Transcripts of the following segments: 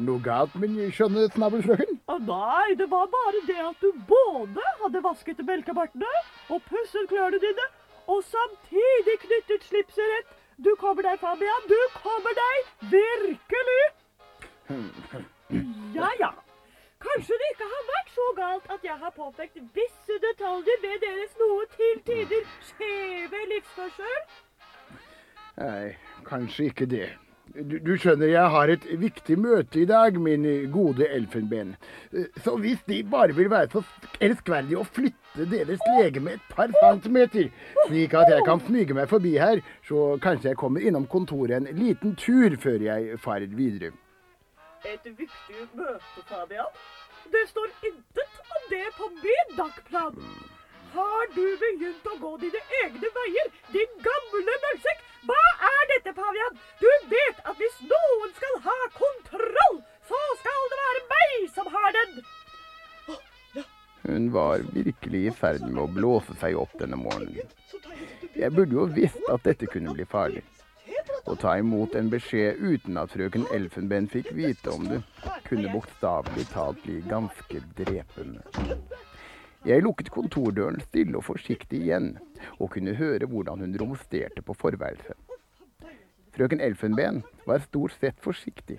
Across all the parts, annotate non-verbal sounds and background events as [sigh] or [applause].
det noe galt, min skjønne snabelfrøken? Ah, nei, det var bare det at du både hadde vasket melkebartene og pusset klørne dine, og samtidig knyttet slipset rett. Du kommer deg, Fabian. Du kommer deg virkelig. [laughs] Ja, ja. Kanskje det ikke har vært så galt at jeg har påpekt visse detaljer ved deres noe til tider skjeve livsførsel? Nei, kanskje ikke det. Du, du, skjønner, jeg har et viktig møte i dag, min gode elfenben. Så hvis De bare vil være så elskverdige å flytte deres legeme et par centimeter, slik at jeg kan smyge meg forbi her, så kanskje jeg kommer innom kontoret en liten tur før jeg farer videre. Et viktig møte, Fabian. Det står intet om det på min dagplan. Har du begynt å gå dine egne var virkelig i ferd med å blåse seg opp denne morgenen. Jeg burde jo visst at dette kunne bli farlig. Å ta imot en beskjed uten at frøken Elfenben fikk vite om det, kunne bokstavelig talt bli ganske drepende. Jeg lukket kontordøren stille og forsiktig igjen, og kunne høre hvordan hun romsterte på forværelset. Frøken Elfenben var stort sett forsiktig,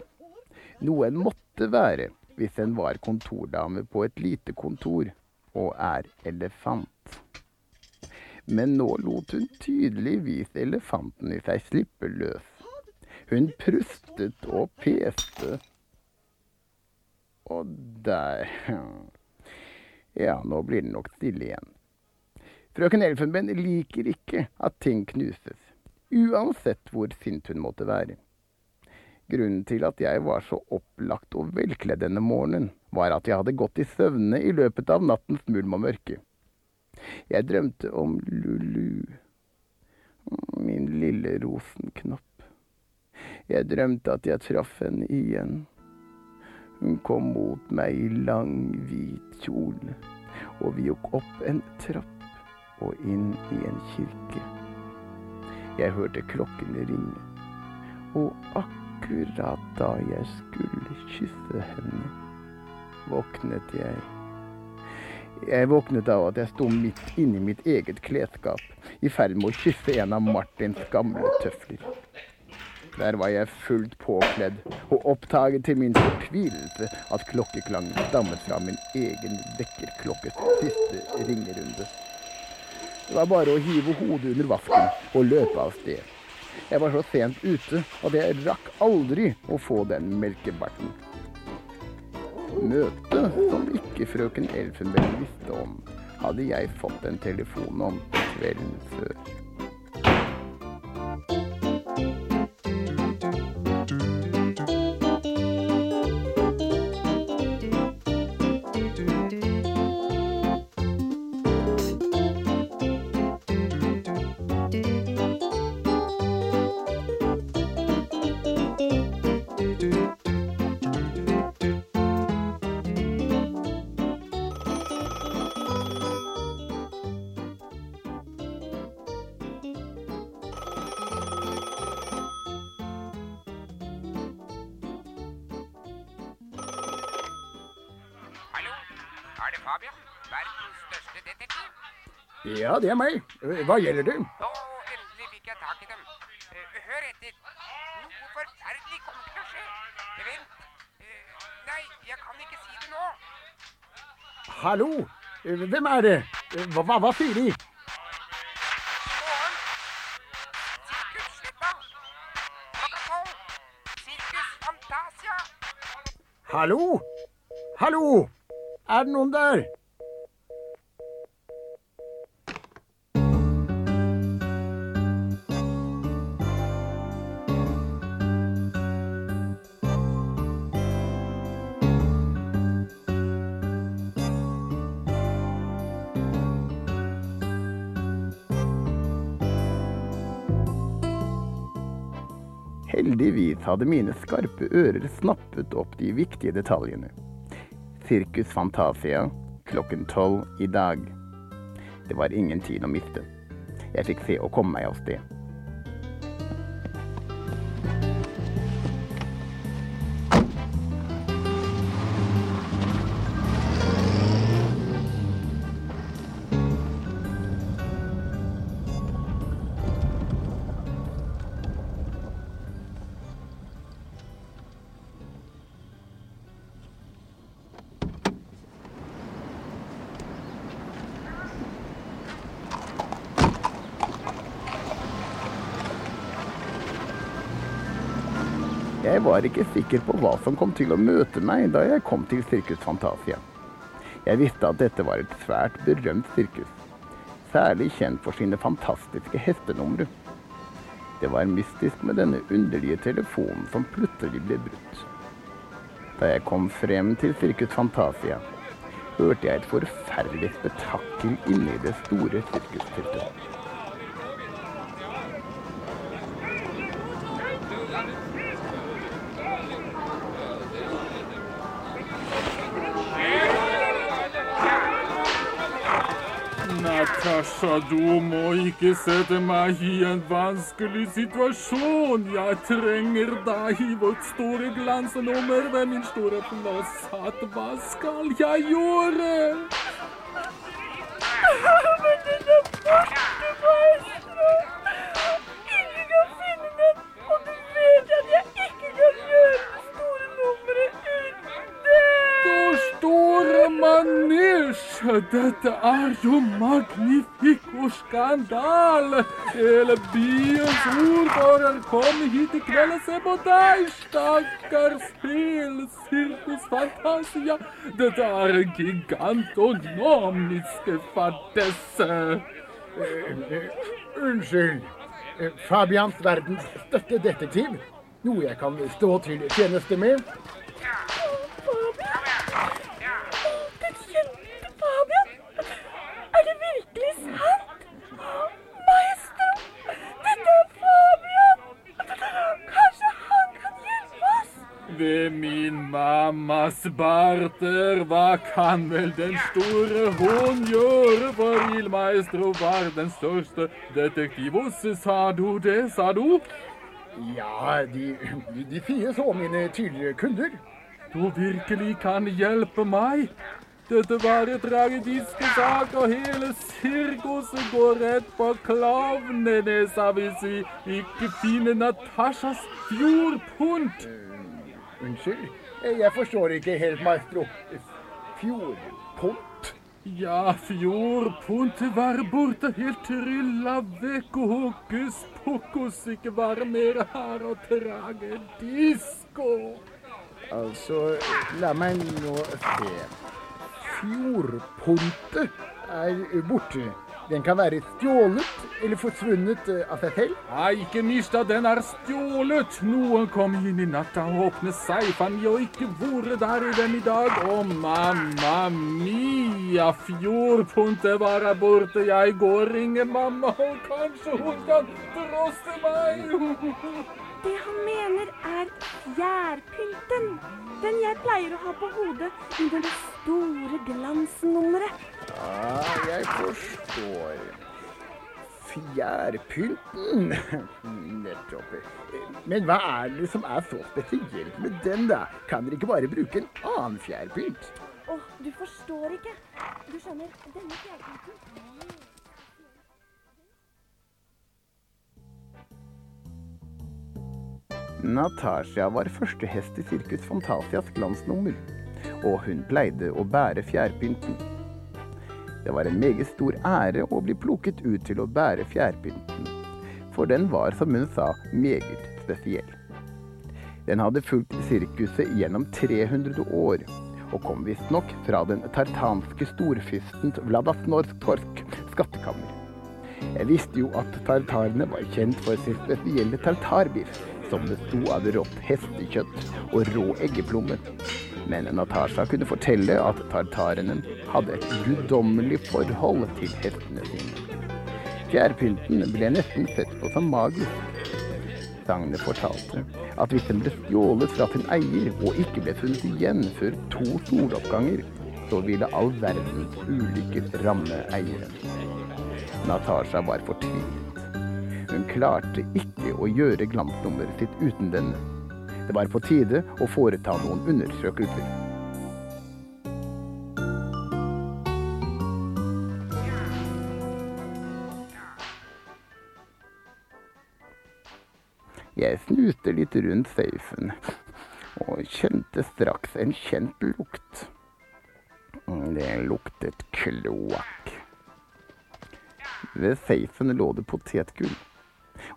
noe en måtte være hvis en var kontordame på et lite kontor og er elefant. Men nå lot hun tydeligvis elefanten i seg slippe løs. Hun prustet og peste. Og der [laughs] Ja, nå blir det nok stille igjen. Frøken Elfenben liker ikke at ting knuses, uansett hvor sint hun måtte være. Grunnen til at jeg var så opplagt og velkledd denne morgenen, var at jeg hadde gått i søvne i løpet av nattens mulm og mørke. Jeg drømte om Lulu, min lille rosenknapp. Jeg drømte at jeg traff henne igjen. Hun kom mot meg i lang, hvit kjole, og vi gikk opp en trapp og inn i en kirke. Jeg hørte klokkene ringe, og akkurat da jeg skulle kysse henne, våknet jeg. Jeg våknet av at jeg sto midt inni mitt eget klesskap, i ferd med å kysse en av Martins gamle tøfler. Der var jeg fullt påkledd, og oppdaget til min fortvilelse at klokkeklangen stammet fra min egen vekkerklokkes siste ringerunde. Det var bare å hive hodet under vasken og løpe av sted. Jeg var så sent ute at jeg rakk aldri å få den melkebarten. Møtet som ikke frøken Elfenberg visste om, hadde jeg fått en telefon om kvelden før. Ja, det er meg. Hva gjelder det? Å, endelig fikk jeg tak i dem. Uh, hør etter. Noe forferdelig kommer til å skje. Vent. Uh, nei, jeg kan ikke si det nå. Hallo? Hvem er det? Hva, hva, hva sier de? Hallo? Hallo? Er det noen der? Hadde mine skarpe ører snappet opp de viktige detaljene. Sirkus Fantasia klokken tolv i dag. Det var ingen tid å miste. jeg fikk se å komme meg av sted. Jeg var ikke sikker på hva som kom til å møte meg da jeg kom til Sirkus Fantasia. Jeg visste at dette var et svært berømt sirkus, særlig kjent for sine fantastiske hestenumre. Det var mystisk med denne underlige telefonen som plutselig ble brutt. Da jeg kom frem til Sirkus Fantasia, hørte jeg et forferdelig spetakkel inne i det store sirkusteltet. Natasha, du må ikke sette meg i en vanskelig situasjon. Jeg trenger deg i vårt store glansnummer ved min store plass. Hva skal jeg gjøre? Dette er jo magnifico skandale! Hele byens ordfører kom hit i kveld og se på deg, stakkars hele Sirkus Fantasia. Dette er en gigantonomisk fadesse. Unnskyld. Eh, Fabians verdens støttedetektiv. Noe jeg kan stå til tjeneste med. Fabian? Den kjente Fabian? Er det virkelig sant? Maestro, dette er Fabian! Kanskje han kan hjelpe oss? Ved min mammas barter, hva kan vel den store hun gjøre? For Ildmaestro var den største detektiv. Hvordan sa du det, sa du? Ja, de, de, de så, mine tidligere kunder. Du virkelig kan hjelpe meg? Dette var en tragedisk sak, og hele sirkuset går rett på klovnenesa hvis vi ikke finner Natashas fjordpunt. Unnskyld, eh, jeg forstår ikke helt, maestro. Fjordpont? Ja, fjordpont var borte, helt trylla vekk, og hokus pokus ikke var mer her og trage disko. Altså, la meg nå se. Fjordpontet er borte. Den kan være stjålet eller forsvunnet eh, av seg selv. Nei, ikke mista, den er stjålet. Noen kom inn i natta og åpnet seifen og ikke vært der i den i dag. Å, mamma mia, fjordpuntet var her borte. Jeg går og ringer mamma, og kanskje hun kan trosse meg. [laughs] Det han mener er fjærpynten. Den jeg pleier å ha på hodet under det store glansnummeret. Ja, jeg forstår. Fjærpynten. [laughs] Nettopp. Men hva er det som er så spesielt med den, da? Kan dere ikke bare bruke en annen fjærpynt? Åh, du forstår ikke. Du skjønner, denne fjærpynten Natasha var første hest i Sirkus Fantasias glansnummer, og hun pleide å bære fjærpynten. Det var en meget stor ære å bli plukket ut til å bære fjærpynten, for den var, som hun sa, meget spesiell. Den hadde fulgt sirkuset gjennom 300 år, og kom visstnok fra den tartanske storfyrsten Vladasnorsk skattekammer. Jeg visste jo at tartarene var kjent for sin spesielle tartarbiff, som besto av rått hestekjøtt og rå eggeplomme. Men Natasha kunne fortelle at tartarene hadde et guddommelig forhold til hestene sine. Fjærpynten ble nesten sett på som magisk. Sagnet fortalte at hvis den ble stjålet fra sin eier og ikke ble funnet igjen før to soloppganger, så ville all verdens ulykker ramme eieren. Natasha var fortvilet. Hun klarte ikke å gjøre glansnummeret sitt uten denne. Det var på tide å foreta noen undersøkelser. Jeg snuste litt rundt safen og kjente straks en kjent lukt. Det luktet kloakk. Ved safen lå det potetgull,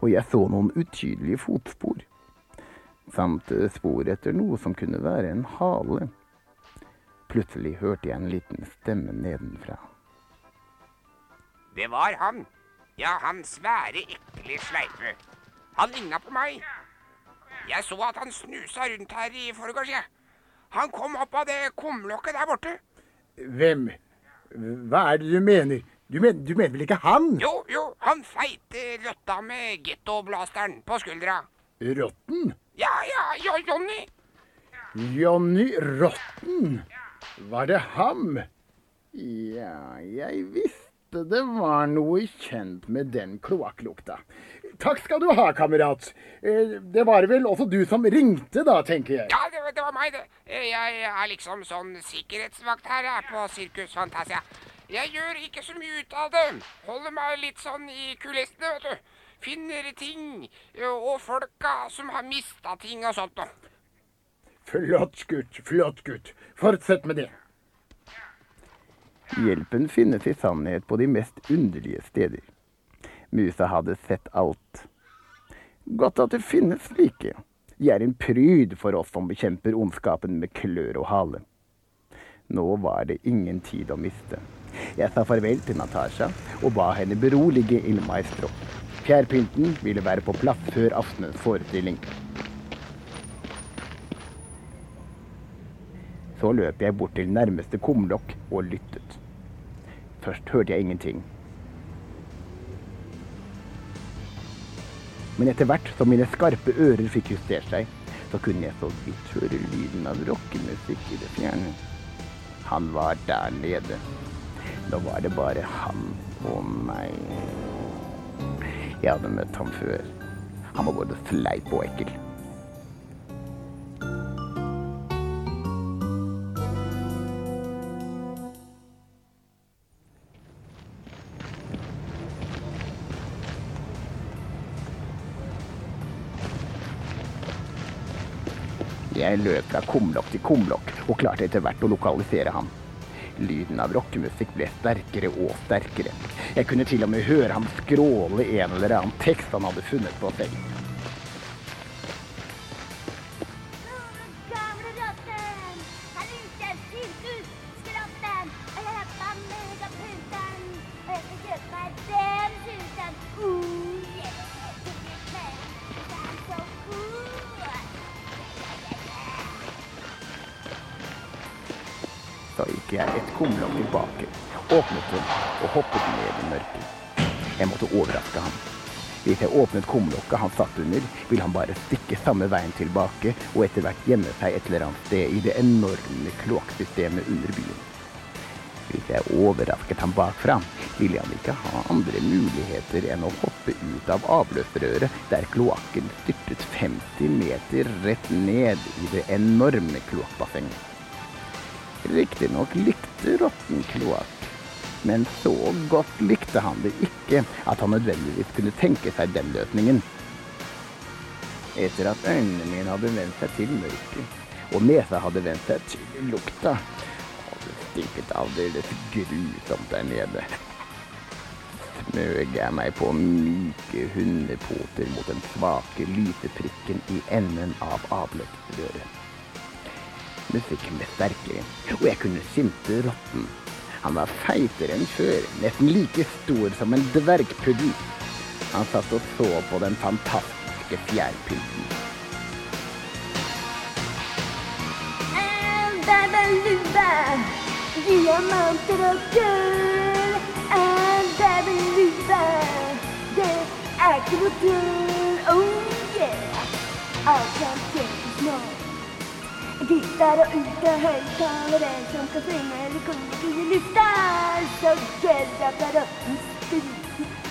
og jeg så noen utydelige fotspor. Samt spor etter noe som kunne være en hale. Plutselig hørte jeg en liten stemme nedenfra. Det var han. Ja, han svære, ekle sleipe. Han ligna på meg. Jeg så at han snusa rundt her i forgårs, jeg. Han kom opp av det kumlokket der borte. Hvem? Hva er det du mener? Du, men, du mener vel ikke han? Jo, jo, han feite røtta med gettoblasteren på skuldra. Rotten? Ja, ja, ja, Jonny. Jonny Rotten? Var det ham? Ja, jeg visste det var noe kjent med den kloakklukta. Takk skal du ha, kamerat. Eh, Det var vel også du som ringte, da, tenker jeg. Ja, det, var- det var meg, det. Jeg er liksom sånn sikkerhetsvakt her jeg, på Sirkus Fantasia. Jeg gjør ikke så mye ut av det. Holder meg litt sånn i kulissene, vet du. Finner ting og folka som har mista ting og sånt noe. Flott gutt, flott gutt. Fortsett med det. Hjelpen finnes i sannhet på de mest underlige steder. Musa hadde sett alt. Godt at det finnes slike. De er en pryd for oss som bekjemper ondskapen med klør og hale. Nå var det ingen tid å miste. Jeg sa farvel til Natasha og ba henne berolige Il Maestro. Fjærpynten ville være på plass før aftenens forestilling. Så løp jeg bort til nærmeste kumlokk og lyttet. Først hørte jeg ingenting. Men etter hvert som mine skarpe ører fikk justert seg, så kunne jeg så vidt høre lyden av rockemusikk i det fjerne. Han var der nede. Nå var det bare han og meg. Jeg hadde møtt ham før. Han var både fleip og ekkel. Jeg løp fra kumlokk til kumlokk og klarte etter hvert å lokalisere ham. Lyden av rockemusikk ble sterkere og sterkere. Jeg kunne til og med høre ham skråle en eller annen tekst han hadde funnet på selv. Åpnet kumlokket han satt under, vil han bare stikke samme veien tilbake og etter hvert gjemme seg et eller annet sted i det enorme kloakksystemet under byen. Hvis jeg overrasket ham bakfra, ville han ikke ha andre muligheter enn å hoppe ut av avløpsrøret der kloakken styrtet 50 meter rett ned i det enorme kloakkbassenget. Riktignok likte rotten kloakk, men så godt likte han det ikke at han nødvendigvis kunne tenke seg den løsningen. Etter at øynene mine hadde vent seg til mørket, og nesa hadde vent seg til lukta, og det stinket aldeles grusomt der nede, smøg jeg meg på myke hundepoter mot den svake lyseprikken i enden av avløpsrøret. Musikken ble sterkere, og jeg kunne skimte rotten. Han var feitere enn før, nesten like stor som en dvergpuddel. Han satt og så på den fantastiske fjærpynten. And Babaluba, diamanter og gull. And Babaluba, det er ikke noe tull. Oh yeah, alt kan kjempes nå. Gitar og ut taler en som kan synge eller komme i lufta. Så gøy at det er rotten spruter.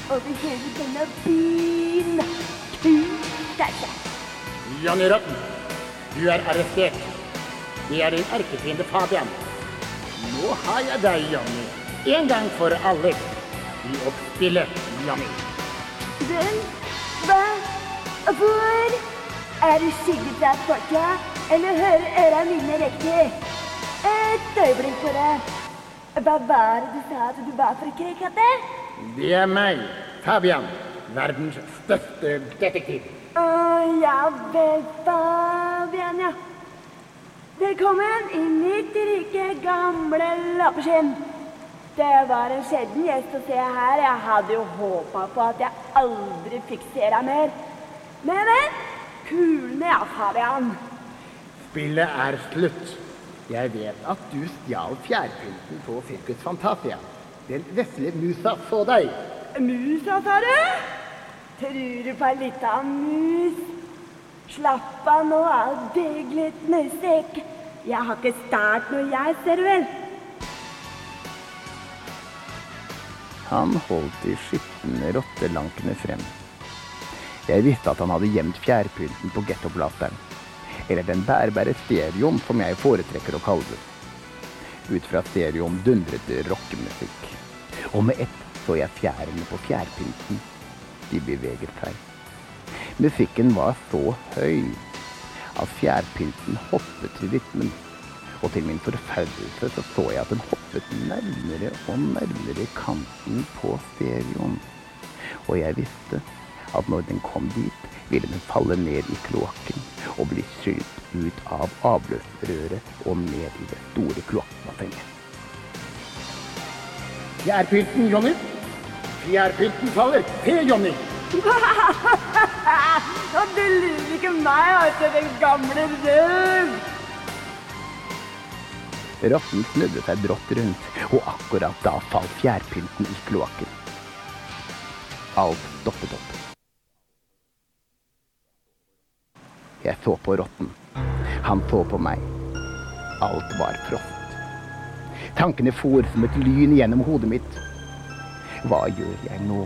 over hele denne byen. Kuter seg. Johnny Rotten, du er arrestert. Det er din erkefiende Fabian. Nå har jeg deg, Johnny. En gang for alle. I oppspillet, Johnny. Hvem? hva? Hvor? Er du skygget fra folka, eller hører øra mine riktig? Et øyeblikk bare. Hva var det du sa at du var for krigkatte? Det er meg, Fabian. Verdens største detektiv. Å, ja vel, Fabian, ja. Velkommen i mitt rike, gamle lappeskinn. Det var en sjelden gjest å se her. Jeg hadde jo håpa på at jeg aldri fikk se deg mer. Men, men. Kulene, ja, Fabian. Spillet er slutt. Jeg vet at du stjal fjærpynten på Sirkus Fantasia. Den vesle musa så deg. Musa, sa du? Tror du på ei lita mus? Slapp av nå deg litt musikk. Jeg har ikke start noe, jeg, ser du vel. Han holdt de skitne rottelankene frem. Jeg visste at han hadde gjemt fjærpynten på gettoblasteren. Eller den bærbare stereoen, som jeg foretrekker å kalle det. Ut fra stereoen dundret det rockemusikk. Og med ett så jeg fjærene på fjærpynten. De beveget seg. Musikken var så høy at fjærpynten hoppet til rytmen. Og til min forferdelse så så jeg at den hoppet nærmere og nærmere kanten på stereoen. Og jeg visste at når den kom dit, ville den falle ned i kloakken og bli skylt ut av avløpsrøret og ned i det store kloakkbassenget. Fjærpynten, Jonny. Fjærpynten faller. Se, Jonny. [laughs] Og du lurer ikke meg, altså, den gamle røv. Rotten snudde seg brått rundt, og akkurat da falt fjærpynten i kloakken. Alt stoppet opp. Jeg så på rotten. Han så på meg. Alt var frost. Tankene for som et lyn gjennom hodet mitt. Hva gjør jeg nå?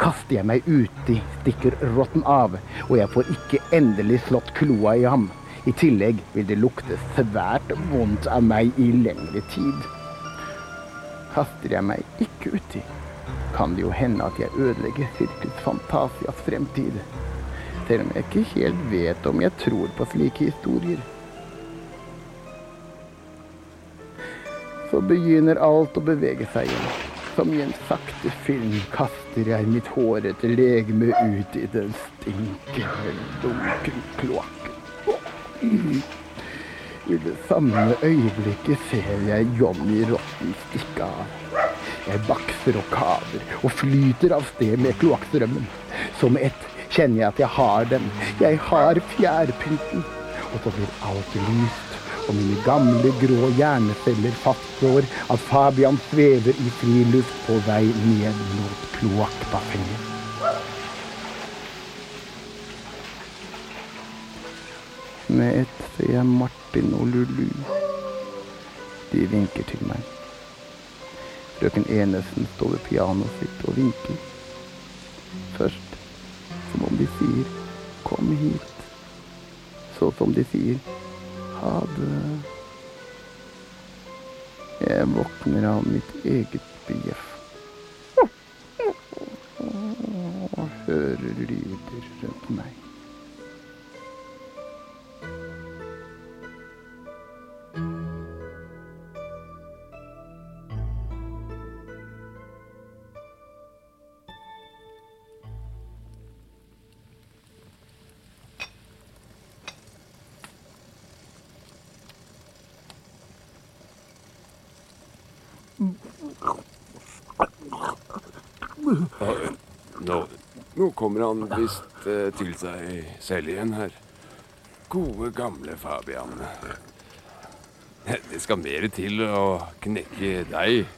Kaster jeg meg uti, stikker rotten av, og jeg får ikke endelig slått kloa i ham. I tillegg vil det lukte svært vondt av meg i lengre tid. Kaster jeg meg ikke uti, kan det jo hende at jeg ødelegger Sirkus Fantasias fremtid. Selv om jeg ikke helt vet om jeg tror på slike historier. Så begynner alt å bevege seg igjen. Som i en sakte film kaster jeg mitt hårete legeme ut i den stinkende, dunkle kloakken. I det samme øyeblikket ser jeg Johnny Rotten stikke av. Jeg bakser og kaver og flyter av sted med kloakkstrømmen. Som ett kjenner jeg at jeg har den. Jeg har fjærpynten. Og så blir alt lyst, og mine gamle grå hjerneceller fastslår at Fabian svever i friluft på vei ned mot kloakkbassenget. Med ett ser jeg Martin og Lulu. De vinker til meg. Frøken Enesen står ved pianoet sitt og vinker. Først som om de sier 'kom hit'. Så som de sier 'ha det'. Jeg våkner av mitt eget bjeff. Og hører lyder rundt meg. Kommer han visst eh, til seg selv igjen her. Gode, gamle Fabian. Det skal mer til å knekke deg.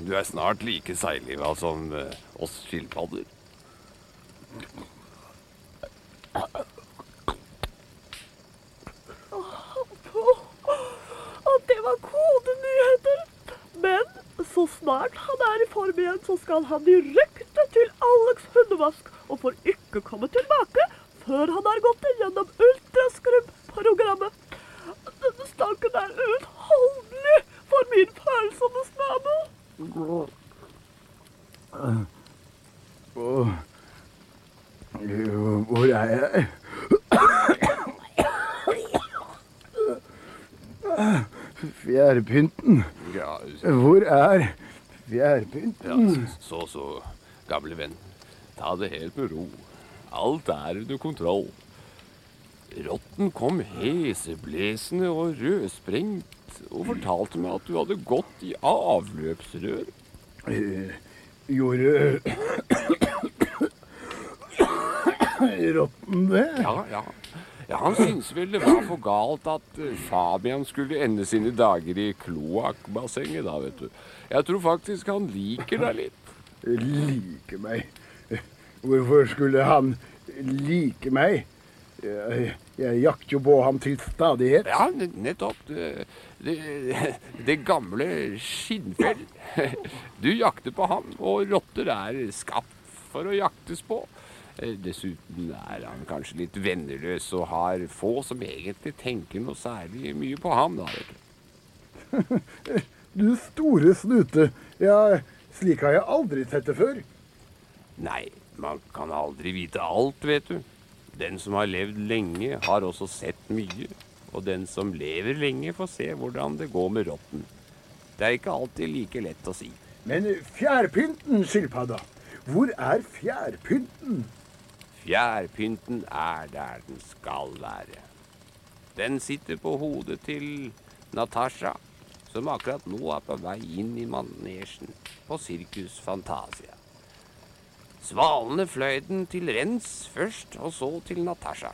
Du er snart like seigliva som eh, oss skilpadder. Så snart han er i form igjen, så skal han direkte til Alex hundevask og får ikke komme tilbake før han har gått igjennom ultraskrubb-programmet. Denne stanken er uutholdelig for min følsomme snabel. Åh. Jo, Hvor er jeg? Fjærpynten. Ja, Hvor er fjærpynten? ja, så så, gamle venn. Med ro. Alt er under kontroll. Rotten kom heseblesende og rødsprengt og fortalte meg at du hadde gått i avløpsrør. Eh, Gjorde [coughs] rotten det? Ja, ja. ja han syntes vel det var for galt at eh, Fabian skulle ende sine dager i kloakkbassenget, da, vet du. Jeg tror faktisk han liker deg litt. Liker meg? Hvorfor skulle han like meg? Jeg, jeg jakter jo på ham til stadighet. Ja, nettopp. Det, det, det gamle skinnfell. Du jakter på ham, og rotter er skapt for å jaktes på. Eh, Dessuten er han kanskje litt venneløs og har få som egentlig tenker noe særlig mye på ham, da, vet du. [laughs] Du store snute. Ja, slik har jeg aldri sett det før. Nei, man kan aldri vite alt, vet du. Den som har levd lenge, har også sett mye. Og den som lever lenge, får se hvordan det går med rotten. Det er ikke alltid like lett å si. Men fjærpynten, skilpadda. Hvor er fjærpynten? Fjærpynten er der den skal være. Den sitter på hodet til Natasha, som akkurat nå er på vei inn i manesjen på Sirkus Fantasia. Svalene fløy den til Rens først, og så til Natasja.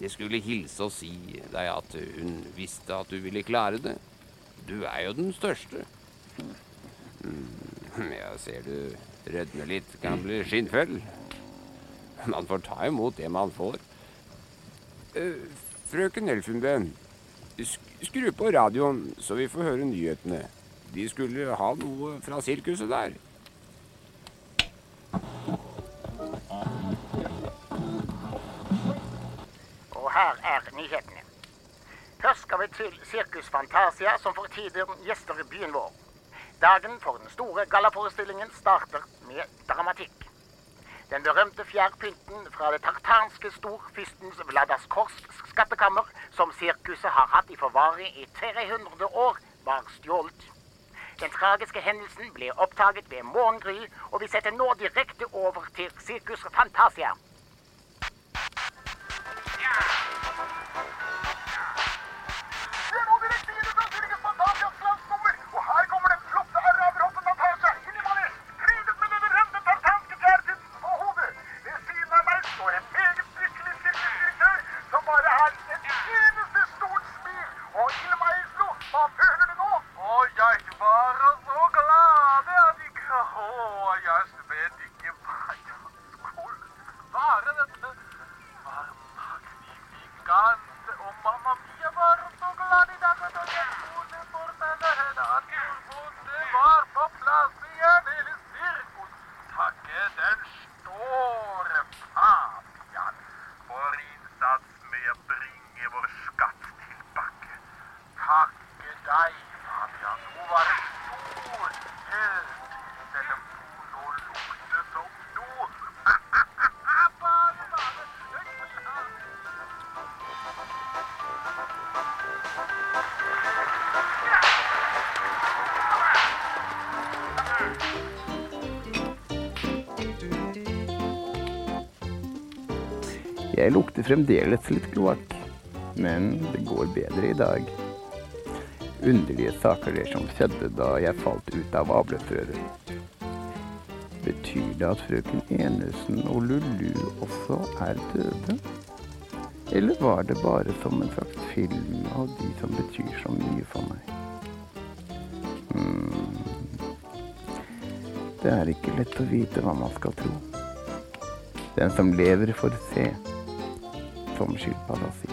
Jeg skulle hilse og si deg at hun visste at du ville klare det. Du er jo den største. Mm, jeg ser du rødmer litt, gamle skinnfell. Man får ta imot det man får. Eh, frøken Elfenben, skru på radioen så vi får høre nyhetene. De skulle ha noe fra sirkuset der. Nyhetene. Først skal vi til Sirkus Fantasia, som for tiden gjester i byen vår. Dagen for den store gallaforestillingen starter med dramatikk. Den berømte fjærpynten fra det tartanske storfyrstens Vladas Kors skattekammer, som sirkuset har hatt i forvaring i 300 år, var stjålet. Den tragiske hendelsen ble oppdaget ved morgengry, og vi setter nå direkte over til Sirkus Fantasia. Jeg lukter fremdeles litt kloakk, men det går bedre i dag. Underlige saker det som skjedde da jeg falt ut av avløpsrøret. Betyr det at frøken Enesen og Lulu også er døde? Eller var det bare som en slags film av de som betyr så mye for meg? Hmm. Det er ikke lett å vite hva man skal tro. Den som lever får se, som skilpadda sier.